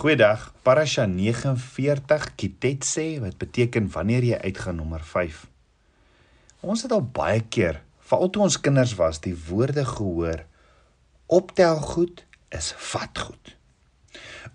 Goeiedag. Parasha 49 Kitetse wat beteken wanneer jy uitgaan nommer 5. Ons het al baie keer, veral toe ons kinders was, die woorde gehoor: Optel goed is vat goed.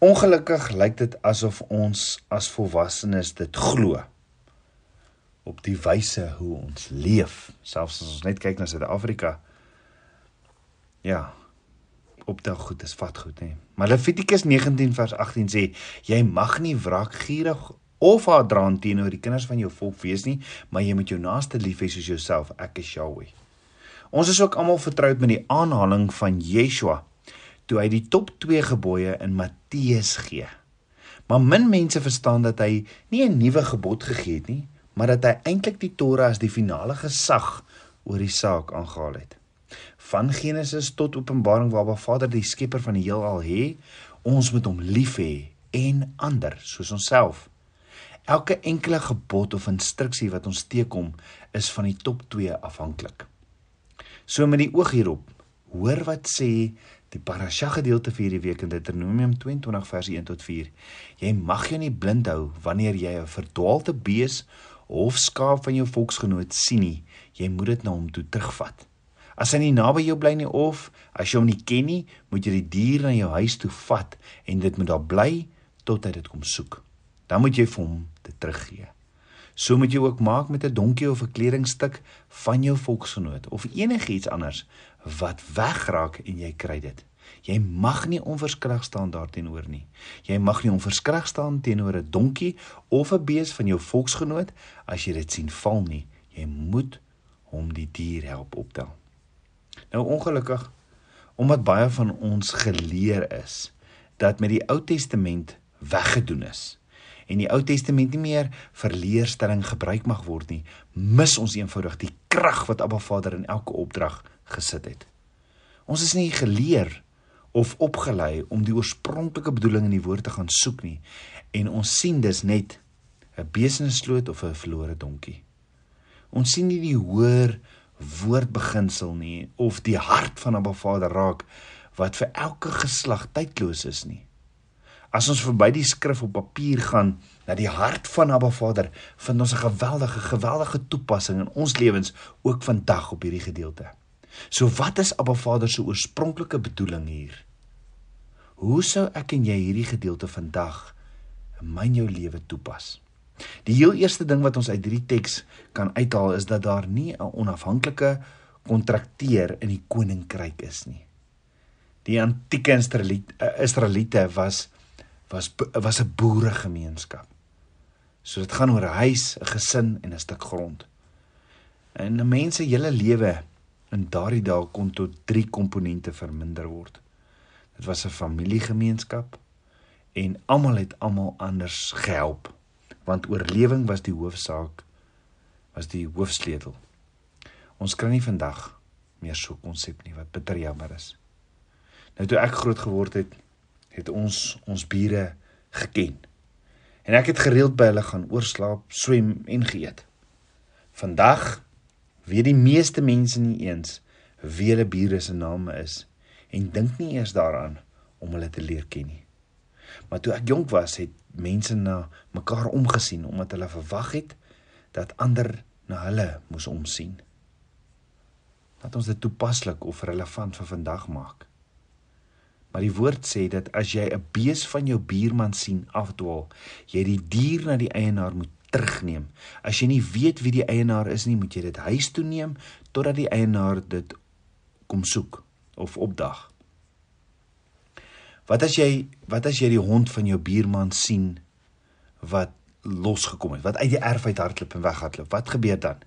Ongelukkig lyk dit asof ons as volwassenes dit glo op die wyse hoe ons leef, selfs as ons net kyk na Suid-Afrika. Ja, optel goed is vat goed nê. Maar Levitikus 19 vers 18 sê jy mag nie wraakgierig of haatdraand teenoor die kinders van jou volk wees nie, maar jy moet jou naaste lief hê soos jouself. Ek is Jahweh. Ons is ook almal vertroud met die aanhaling van Yeshua toe hy die top 2 gebooie in Matteus gee. Maar min mense verstaan dat hy nie 'n nuwe gebod gegee het nie, maar dat hy eintlik die Torah as die finale gesag oor die saak aangehaal het van Genesis tot Openbaring waarby Vader die skepper van die heelal hê, ons moet hom lief hê en ander soos onsself. Elke enkele gebod of instruksie wat ons teekom, is van die top 2 afhanklik. So met die oog hierop, hoor wat sê die parasha gedeelte vir hierdie week in Deuteronomium 22 vers 1 tot 4. Jy mag jou nie blind hou wanneer jy 'n verdwaalde bees of skaap van jou volksgenoot sien nie. Jy moet dit na hom toe terugvat. As hy nie naby jou bly nie of as jy hom nie ken nie, moet jy die dier na jou huis toe vat en dit moet daar bly tot hy dit kom soek. Dan moet jy vir hom dit teruggee. So moet jy ook maak met 'n donkie of 'n kledingstuk van jou volksgenoot of enigiets anders wat wegraak en jy kry dit. Jy mag nie onverskrig staan daarteenoor nie. Jy mag nie onverskrig staan teenoor 'n donkie of 'n bees van jou volksgenoot as jy dit sien val nie. Jy moet hom die dier help optel. Nou ongelukkig omdat baie van ons geleer is dat met die Ou Testament weggedoen is en die Ou Testament nie meer vir leerstelling gebruik mag word nie, mis ons eenvoudig die krag wat Abba Vader in elke opdrag gesit het. Ons is nie geleer of opgelei om die oorspronklike bedoeling in die woord te gaan soek nie en ons sien dus net 'n besenesloot of 'n verlore donkie. Ons sien nie die hoër woordbeginsel nie of die hart van 'n Vader raak wat vir elke geslag tydloos is nie. As ons verby die skrif op papier gaan na die hart van Abba Vader, vind ons 'n geweldige geweldige toepassing in ons lewens ook vandag op hierdie gedeelte. So wat is Abba Vader se oorspronklike bedoeling hier? Hoe sou ek en jy hierdie gedeelte vandag in my en jou lewe toepas? Die heel eerste ding wat ons uit hierdie teks kan uithaal is dat daar nie 'n onafhanklike kontrakteur in die koninkryk is nie. Die antieke Israeliete was was was 'n boeregemeenskap. So dit gaan oor 'n huis, 'n gesin en 'n stuk grond. En 'n mens se hele lewe in daardie dae kon tot drie komponente verminder word. Dit was 'n familiegemeenskap en almal het almal anders gehelp want oorlewing was die hoofsaak was die hoofsleutel. Ons kan nie vandag meer so konsep nie wat bitter jammer is. Nou toe ek groot geword het, het ons ons bure geken. En ek het gereeld by hulle gaan oorslaap, swem en geëet. Vandag weet die meeste mense nie eens wie hulle bure se name is en dink nie eers daaraan om hulle te leer ken nie. Maar toe ek jonk was, het mense na mekaar omgesien omdat hulle verwag het dat ander na hulle moes omsien. Laat ons dit toepaslik of relevant vir vandag maak. Maar die woord sê dat as jy 'n bees van jou buurman sien afdwaal, jy die dier na die eienaar moet terugneem. As jy nie weet wie die eienaar is nie, moet jy dit huis toe neem totdat die eienaar dit kom soek of opdag. Wat as jy wat as jy die hond van jou buurman sien wat losgekom het, wat uit die erf uit hardloop en weghardloop? Wat gebeur dan?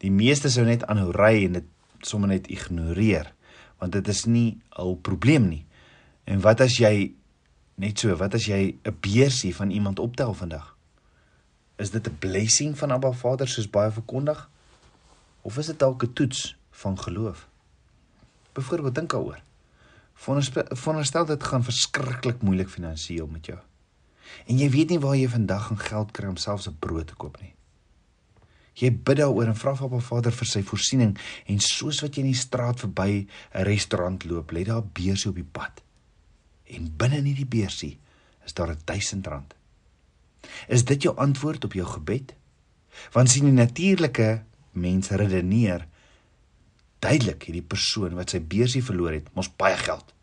Die meeste sou net aanhou ry en dit sommer net ignoreer want dit is nie 'n probleem nie. En wat as jy net so, wat as jy 'n beersie van iemand optel vandag? Is dit 'n blessing van Abba Vader soos baie verkondig? Of is dit dalk 'n toets van geloof? Byvoorbeeld dink daaroor. Veronderstel dit gaan verskriklik moeilik finansiëel met jou. En jy weet nie waar jy vandag gaan geld kry om selfs 'n brood te koop nie. Jy bid daaroor en vra vir Papa Vader vir sy voorsiening en soos wat jy in die straat verby 'n restaurant loop, lê daar 'n beursie op die pad. En binne in die beursie is daar 1000 rand. Is dit jou antwoord op jou gebed? Want sien die natuurlike mens redeneer duidelik hierdie persoon wat sy beursie verloor het, mos baie geld.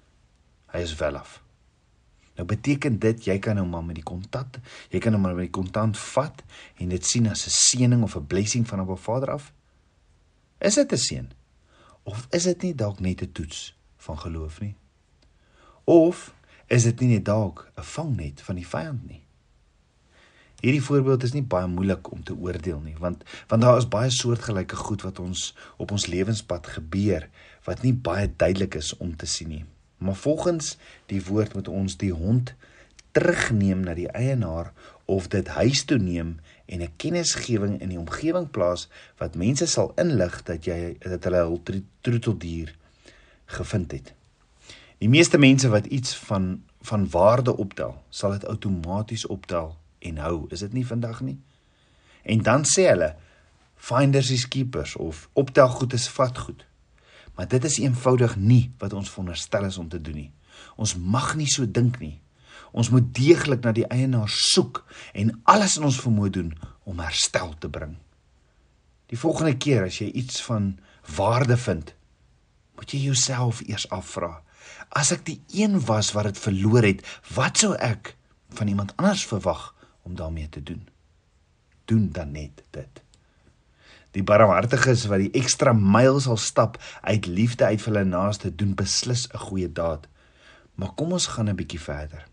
Hy is wel af. Nou beteken dit jy kan nou maar met die kontant, jy kan nou maar met die kontant vat en dit sien as 'n seëning of 'n blessing van op 'n Vader af. Is dit 'n seën? Of is dit nie dalk net 'n toets van geloof nie? Of is dit nie net dalk 'n vangnet van die vyand nie? Hierdie voorbeeld is nie baie moeilik om te oordeel nie, want want daar is baie soortgelyke goed wat ons op ons lewenspad gebeur wat nie baie duidelik is om te sien nie. Maar volgens die woord moet ons die hond terugneem na die eienaar of dit huis toe neem en 'n kennisgewing in die omgewing plaas wat mense sal inlig dat jy dat hulle hul troeteldier gevind het. Die meeste mense wat iets van van waarde optel, sal dit outomaties optel en hou. Is dit nie vandag nie? En dan sê hulle finders is keepers of optel goed is vat goed. Maar dit is eenvoudig nie wat ons veronderstel is om te doen nie. Ons mag nie so dink nie. Ons moet deeglik na die eienaar soek en alles in ons vermoë doen om herstel te bring. Die volgende keer as jy iets van waarde vind, moet jy jouself eers afvra: As ek die een was wat dit verloor het, wat sou ek van iemand anders verwag om daarmee te doen? Doen dan net dit. Die barmhartiges wat die ekstra myl sal stap uit liefde uit vir hulle naaste doen beslis 'n goeie daad. Maar kom ons gaan 'n bietjie verder.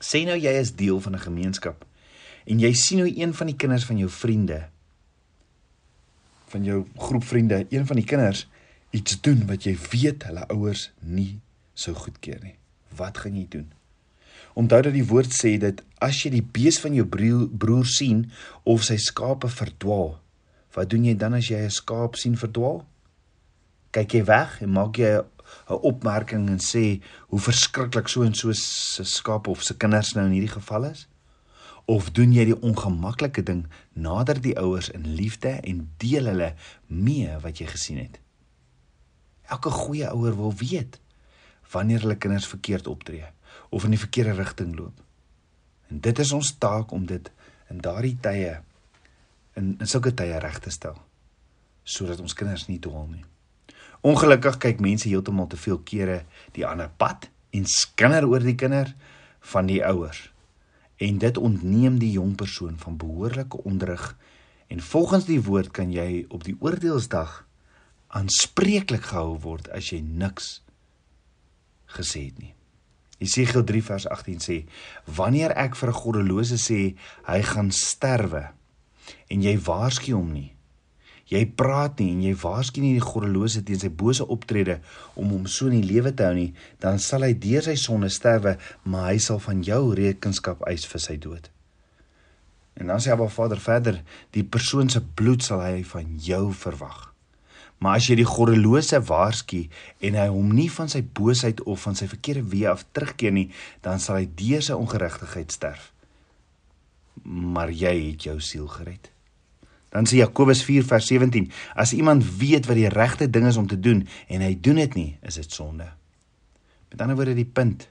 Sê nou jy is deel van 'n gemeenskap en jy sien hoe een van die kinders van jou vriende van jou groep vriende, een van die kinders iets doen wat jy weet hulle ouers nie sou goedkeur nie. Wat gaan jy doen? Onthou dat die woord sê dat as jy die bees van jou broer, broer sien of sy skape verdwaal, Wat doen jy dan as jy 'n skaap sien verdwaal? Kyk jy weg en maak jy 'n opmerking en sê hoe verskriklik so en so se skaap of se kinders nou in hierdie geval is? Of doen jy die ongemaklike ding nader die ouers in liefde en deel hulle mee wat jy gesien het? Elke goeie ouer wil weet wanneer hulle kinders verkeerd optree of in die verkeerde rigting loop. En dit is ons taak om dit in daardie tye in in sulke tye reg te stel sodat ons kinders nie dwaal nie. Ongelukkig kyk mense heeltemal te veel kere die ander pad en skinder oor die kinder van die ouers. En dit ontneem die jong persoon van behoorlike onderrig en volgens die woord kan jy op die oordeelsdag aanspreeklik gehou word as jy niks gesê het nie. Jesegiel 3 vers 18 sê: Wanneer ek vir 'n goddelose sê hy gaan sterwe, en jy waarsku hom nie. Jy praat nie en jy waarsku nie die goddelose teen sy bose optrede om hom so in die lewe te hou nie, dan sal hy deur sy sonde sterwe, maar hy sal van jou rekenskap eis vir sy dood. En dan sê Abba Vader verder, die persoon se bloed sal hy van jou verwag. Maar as jy die goddelose waarsku en hy hom nie van sy boosheid of van sy verkeerde weë af terugkeer nie, dan sal hy deur sy ongeregtigheid sterf maar jy het jou siel gered. Dan sê Jakobus 4 vers 17: As iemand weet wat die regte ding is om te doen en hy doen dit nie, is dit sonde. Met ander woorde die punt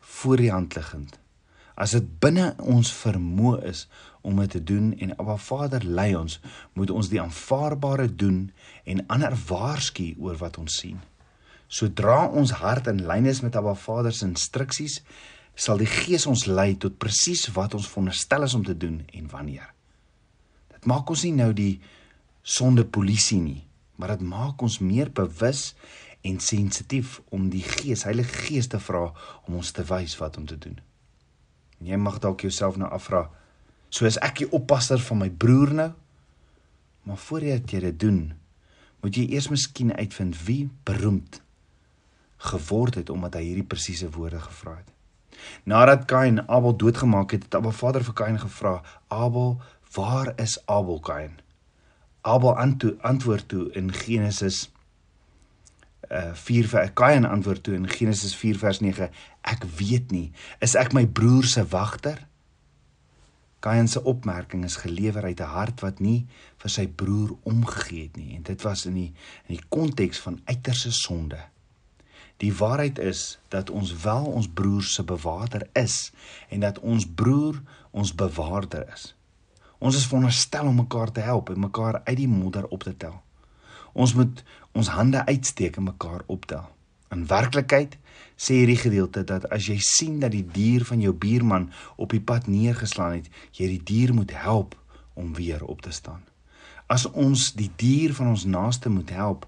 voor die hand liggend. As dit binne ons vermoë is om dit te doen en Abba Vader lei ons, moet ons die aanvaarbare doen en ander waarsku oor wat ons sien. Sodra ons hart in lyn is met Abba Vader se instruksies, sal die Gees ons lei tot presies wat ons veronderstel is om te doen en wanneer. Dit maak ons nie nou die sonde polisie nie, maar dit maak ons meer bewus en sensitief om die Gees, Heilige Gees te vra om ons te wys wat om te doen. En jy mag dalk jouself nou afvra, soos ek die oppasser van my broer nou, maar voordat jy dit doen, moet jy eers miskien uitvind wie beroemd geword het omdat hy hierdie presiese woorde gevra het. Nadat Kain Abel doodgemaak het, het Abba Vader vir Kain gevra: "Abel, waar is Abel Kain?" Abel antwoord toe in Genesis uh 4 vers Kain antwoord toe in Genesis 4 vers 9: "Ek weet nie, is ek my broer se wagter?" Kain se opmerking is gelewer uit 'n hart wat nie vir sy broer omgegee het nie en dit was in die in die konteks van uiterse sonde. Die waarheid is dat ons wel ons broer se bewaarder is en dat ons broer ons bewaarder is. Ons is veronderstel om mekaar te help en mekaar uit die modder op te tel. Ons moet ons hande uitsteek en mekaar optel. In werklikheid sê hierdie gedeelte dat as jy sien dat die dier van jou buurman op die pad neergeslaan het, jy die dier moet help om weer op te staan. As ons die dier van ons naaste moet help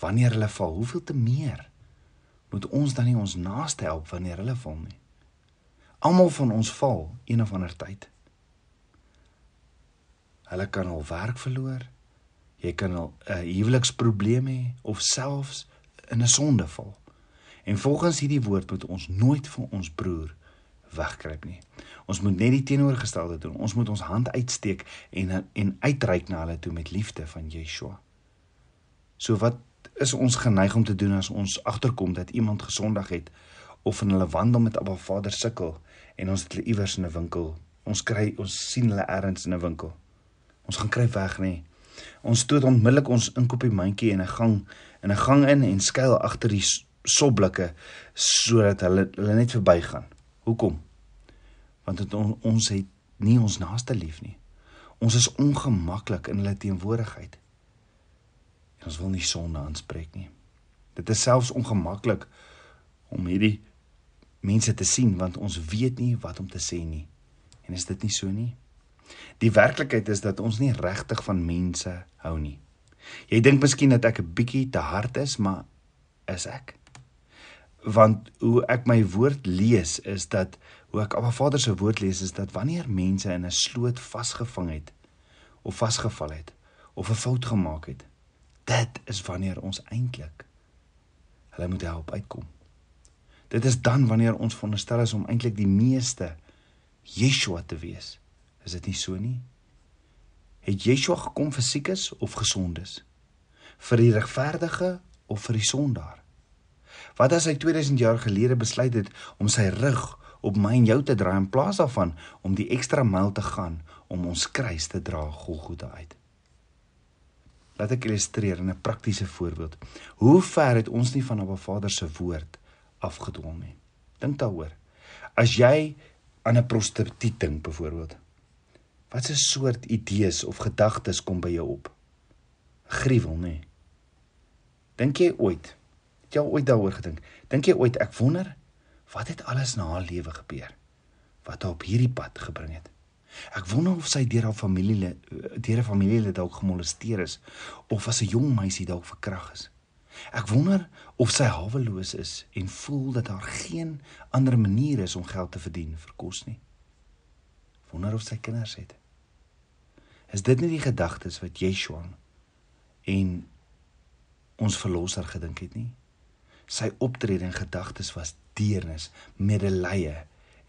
wanneer hulle val, hoeveel te meer moet ons dan nie ons naaste help wanneer hulle val nie? Almal van ons val een of ander tyd. Hulle kan al werk verloor, jy kan al 'n huweliksprobleem hê of selfs in 'n sonde val. En volgens hierdie woord moet ons nooit vir ons broer wegkruip nie. Ons moet net die teenoorgestelde doen. Ons moet ons hand uitsteek en en uitreik na hulle toe met liefde van Yeshua. So wat is ons geneig om te doen as ons agterkom dat iemand gesondig het of in hulle wandel met Abba Vader sukkel en ons het hulle iewers in 'n winkel. Ons kry ons sien hulle ergens in 'n winkel. Ons gaan kry weg nê. Ons stoot onmiddellik ons inkopie mandjie in 'n gang in 'n gang in en skuil agter die sobblikke sodat hulle hulle net verbygaan. Hoekom? Want het on, ons het nie ons naaste lief nie. Ons is ongemaklik in hulle teenwoordigheid. En ons wil nie sonde aanspreek nie. Dit is selfs ongemaklik om hierdie mense te sien want ons weet nie wat om te sê nie. En is dit nie so nie? Die werklikheid is dat ons nie regtig van mense hou nie. Jy dink miskien dat ek 'n bietjie te hard is, maar is ek? Want hoe ek my woord lees is dat hoe ek Abba Vader se woord lees is dat wanneer mense in 'n sloot vasgevang het of vasgeval het of 'n fout gemaak het, dit is wanneer ons eintlik hulle moet help uitkom. Dit is dan wanneer ons veronderstel is om eintlik die meeste Yeshua te wees. Is dit nie so nie? Het Yeshua gekom vir siekes of gesondes? Vir die regverdige of vir die sondaar? Wat as hy 2000 jaar gelede besluit het om sy rug op my en jou te draai in plaas daarvan om die ekstra myl te gaan om ons kruis te dra Golgotha uit? Laat ek illustreer in 'n praktiese voorbeeld. Hoe ver het ons nie van Abba Vader se woord afgedwaal nie? Dink daaroor. As jy aan 'n prostituut dink byvoorbeeld, Wat 'n soort idees of gedagtes kom by jou op? Gruwel, nê? Nee. Dink jy ooit? Het jy ooit daaroor gedink? Dink jy ooit ek wonder wat het alles na haar lewe gebeur? Wat haar op hierdie pad gebring het? Ek wonder of sy deur haar familie deur 'n familielid dalk gemolesteer is of as 'n jong meisie dalk verkragt is. Ek wonder of sy haweloos is en voel dat daar geen ander manier is om geld te verdien vir kos nie wonder of sy kinders het. Is dit nie die gedagtes wat Yeshua en ons verlosser gedink het nie? Sy optrede en gedagtes was deernis, medelee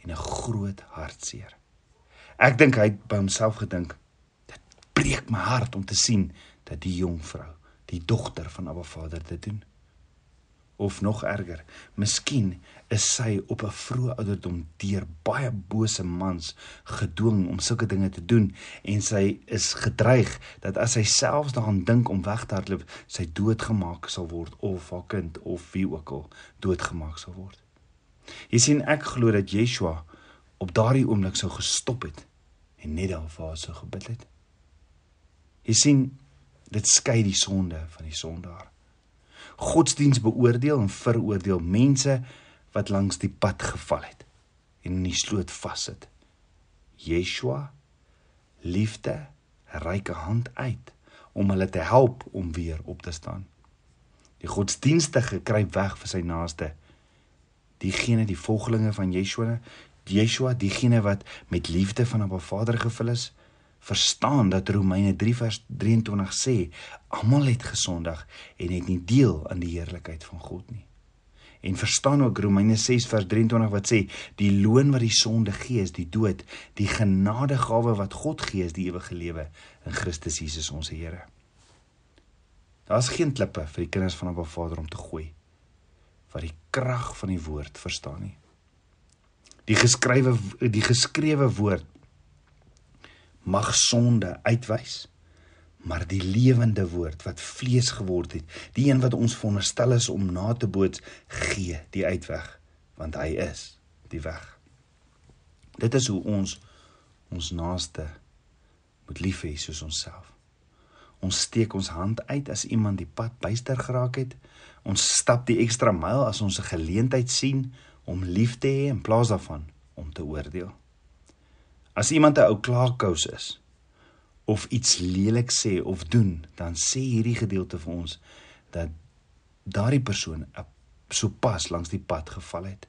en 'n groot hartseer. Ek dink hy het by homself gedink, dit breek my hart om te sien dat die jong vrou, die dogter van Abba Vader dit doen of nog erger. Miskien is sy op 'n vroeë ouderdom deur baie bose mans gedwing om sulke dinge te doen en sy is gedreig dat as sy selfs daaraan dink om weg te hardloop, sy doodgemaak sal word of haar kind of wie ook al doodgemaak sal word. Jy sien ek glo dat Yeshua op daardie oomblik sou gestop het en net daar vir haar sou gebid het. Jy sien dit skei die sonde van die sondaar godsdiens beoordeel en veroordeel mense wat langs die pad geval het en in die sloot vassit. Yeshua liefde reik 'n hand uit om hulle te help om weer op te staan. Die godsdienstige kry weg vir sy naaste. Diegene die volgelinge van Yeshua, Yeshua diegene wat met liefde van 'n Vader gevul is, verstaan dat Romeine 3 vers 23 sê almal het gesondig en het nie deel aan die heerlikheid van God nie. En verstaan ook Romeine 6 vers 23 wat sê die loon wat die sonde gee is die dood, die genadegawe wat God gee is die ewige lewe in Christus Jesus ons Here. Daar's geen klippe vir die kinders van 'n Vader om te gooi wat die krag van die woord verstaan nie. Die geskrywe die geskrewe woord mag sonde uitwys, maar die lewende woord wat vlees geword het, die een wat ons veronderstel is om na te boots, gee die uitweg, want hy is die weg. Dit is hoe ons ons naaste moet lief hê soos onsself. Ons steek ons hand uit as iemand die pad byster geraak het. Ons stap die ekstra myl as ons 'n geleentheid sien om lief te hê in plaas daarvan om te oordeel. As iemand 'n ou klaarkous is, of iets lelik sê of doen, dan sê hierdie gedeelte vir ons dat daardie persoon so pas langs die pad geval het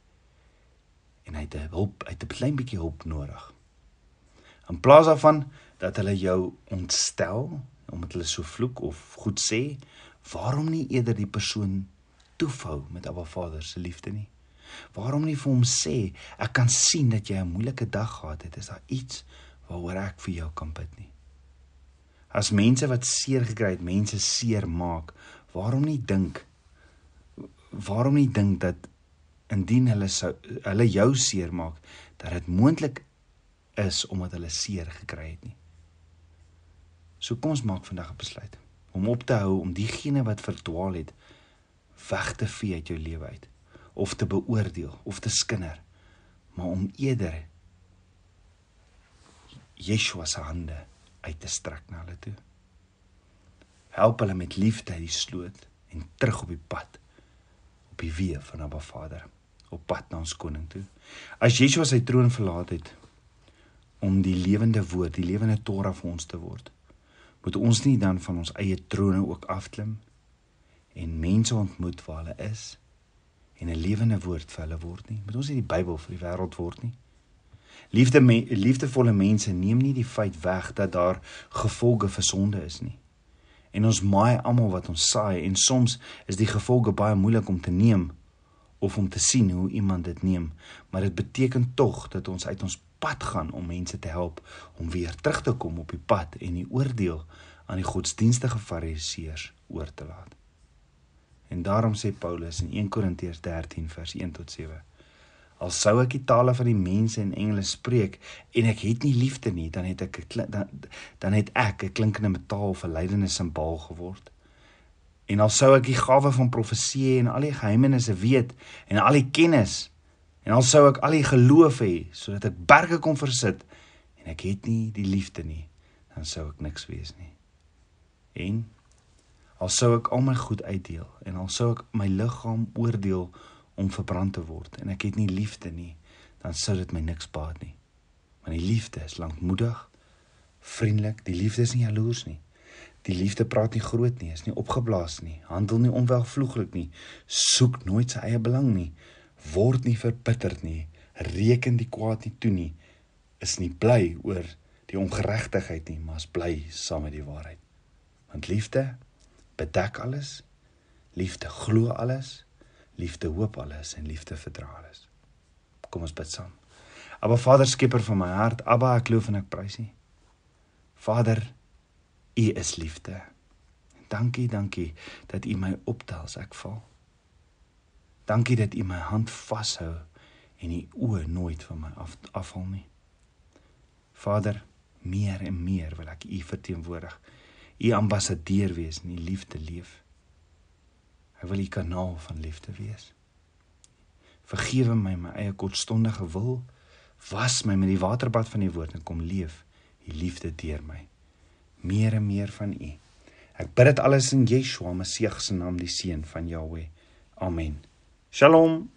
en hy het hulp, hy het 'n klein bietjie hulp nodig. In plaas daarvan dat hulle jou ontstel omdat hulle so vloek of goed sê, waarom nie eerder die persoon toefou met Abba Vader se liefde nie? Waarom nie vir hom sê ek kan sien dat jy 'n moeilike dag gehad het, is daar iets waaroor ek vir jou kan bid nie? As mense wat seer gekry het, mense seer maak, waarom nie dink waarom nie dink dat indien hulle sou hulle jou seer maak, dat dit moontlik is omdat hulle seer gekry het nie. So kom ons maak vandag 'n besluit om op te hou om diegene wat verdwaal het weg te vee uit jou lewe uit of te beoordeel of te skinder, maar om eerder Yeshua se hande uit te strek na hulle toe. Help hulle met liefde uit die sloot en terug op die pad op die weë van Abba Vader op pad na ons koning toe. As Yeshua sy troon verlaat het om die lewende woord, die lewende Torah vir ons te word, moet ons nie dan van ons eie trone ook afklim en mense ontmoet waar hulle is en 'n lewende woord vir hulle word nie. Moet ons nie die Bybel vir die wêreld word nie. Liefde me, liefdevolle mense neem nie die feit weg dat daar gevolge vir sonde is nie. En ons maai almal wat ons saai en soms is die gevolge baie moeilik om te neem of om te sien hoe iemand dit neem, maar dit beteken tog dat ons uit ons pad gaan om mense te help om weer terug te kom op die pad en die oordeel aan die godsdienstige fariseërs oor te laat. En daarom sê Paulus in 1 Korintiërs 13 vers 1 tot 7 Al sou ek die tale van die mense en engele spreek en ek het nie liefde nie, dan het ek dan dan het ek 'n klinkende metaal of 'n lydende simbool geword. En al sou ek die gawe van profesie en al die geheimenisse weet en al die kennis en al sou ek al die geloof hê sodat ek berge kon versit en ek het nie die liefde nie, dan sou ek niks wees nie. En al sou ek al my goed uitdeel en al sou ek my liggaam oordeel om verbrand te word en ek het nie liefde nie, dan sou dit my niks baat nie. Want die liefde is lankmoedig, vriendelik, die liefde is nie jaloers nie. Die liefde praat nie groot nie, is nie opgeblaas nie, handel nie onwelvloeglik nie, soek nooit sy eie belang nie, word nie verbitterd nie, reken die kwaad nie toe nie, is nie bly oor die ongeregtigheid nie, maar is bly saam met die waarheid. Want liefde bedek alles. Liefde glo alles. Liefde hoop alles en liefde verdra alles. Kom ons bid saam. Aba Vader skieper van my hart, Aba ek loof en ek prys U. Vader, U is liefde. Dankie, dankie dat U my optel as ek val. Dankie dat U my hand vashou en U oë nooit van my af afhaal nie. Vader, meer en meer wil ek U verteenwoordig. U ambassadeur wees in die liefde leef. Hy wil 'n kanaal van liefde wees. Vergewe my my eie kortstondige wil. Was my met die waterbad van die woord en kom leef die liefde deur my. Meer en meer van U. Ek bid dit alles in Yeshua Messie se naam, die seun van Jahweh. Amen. Shalom.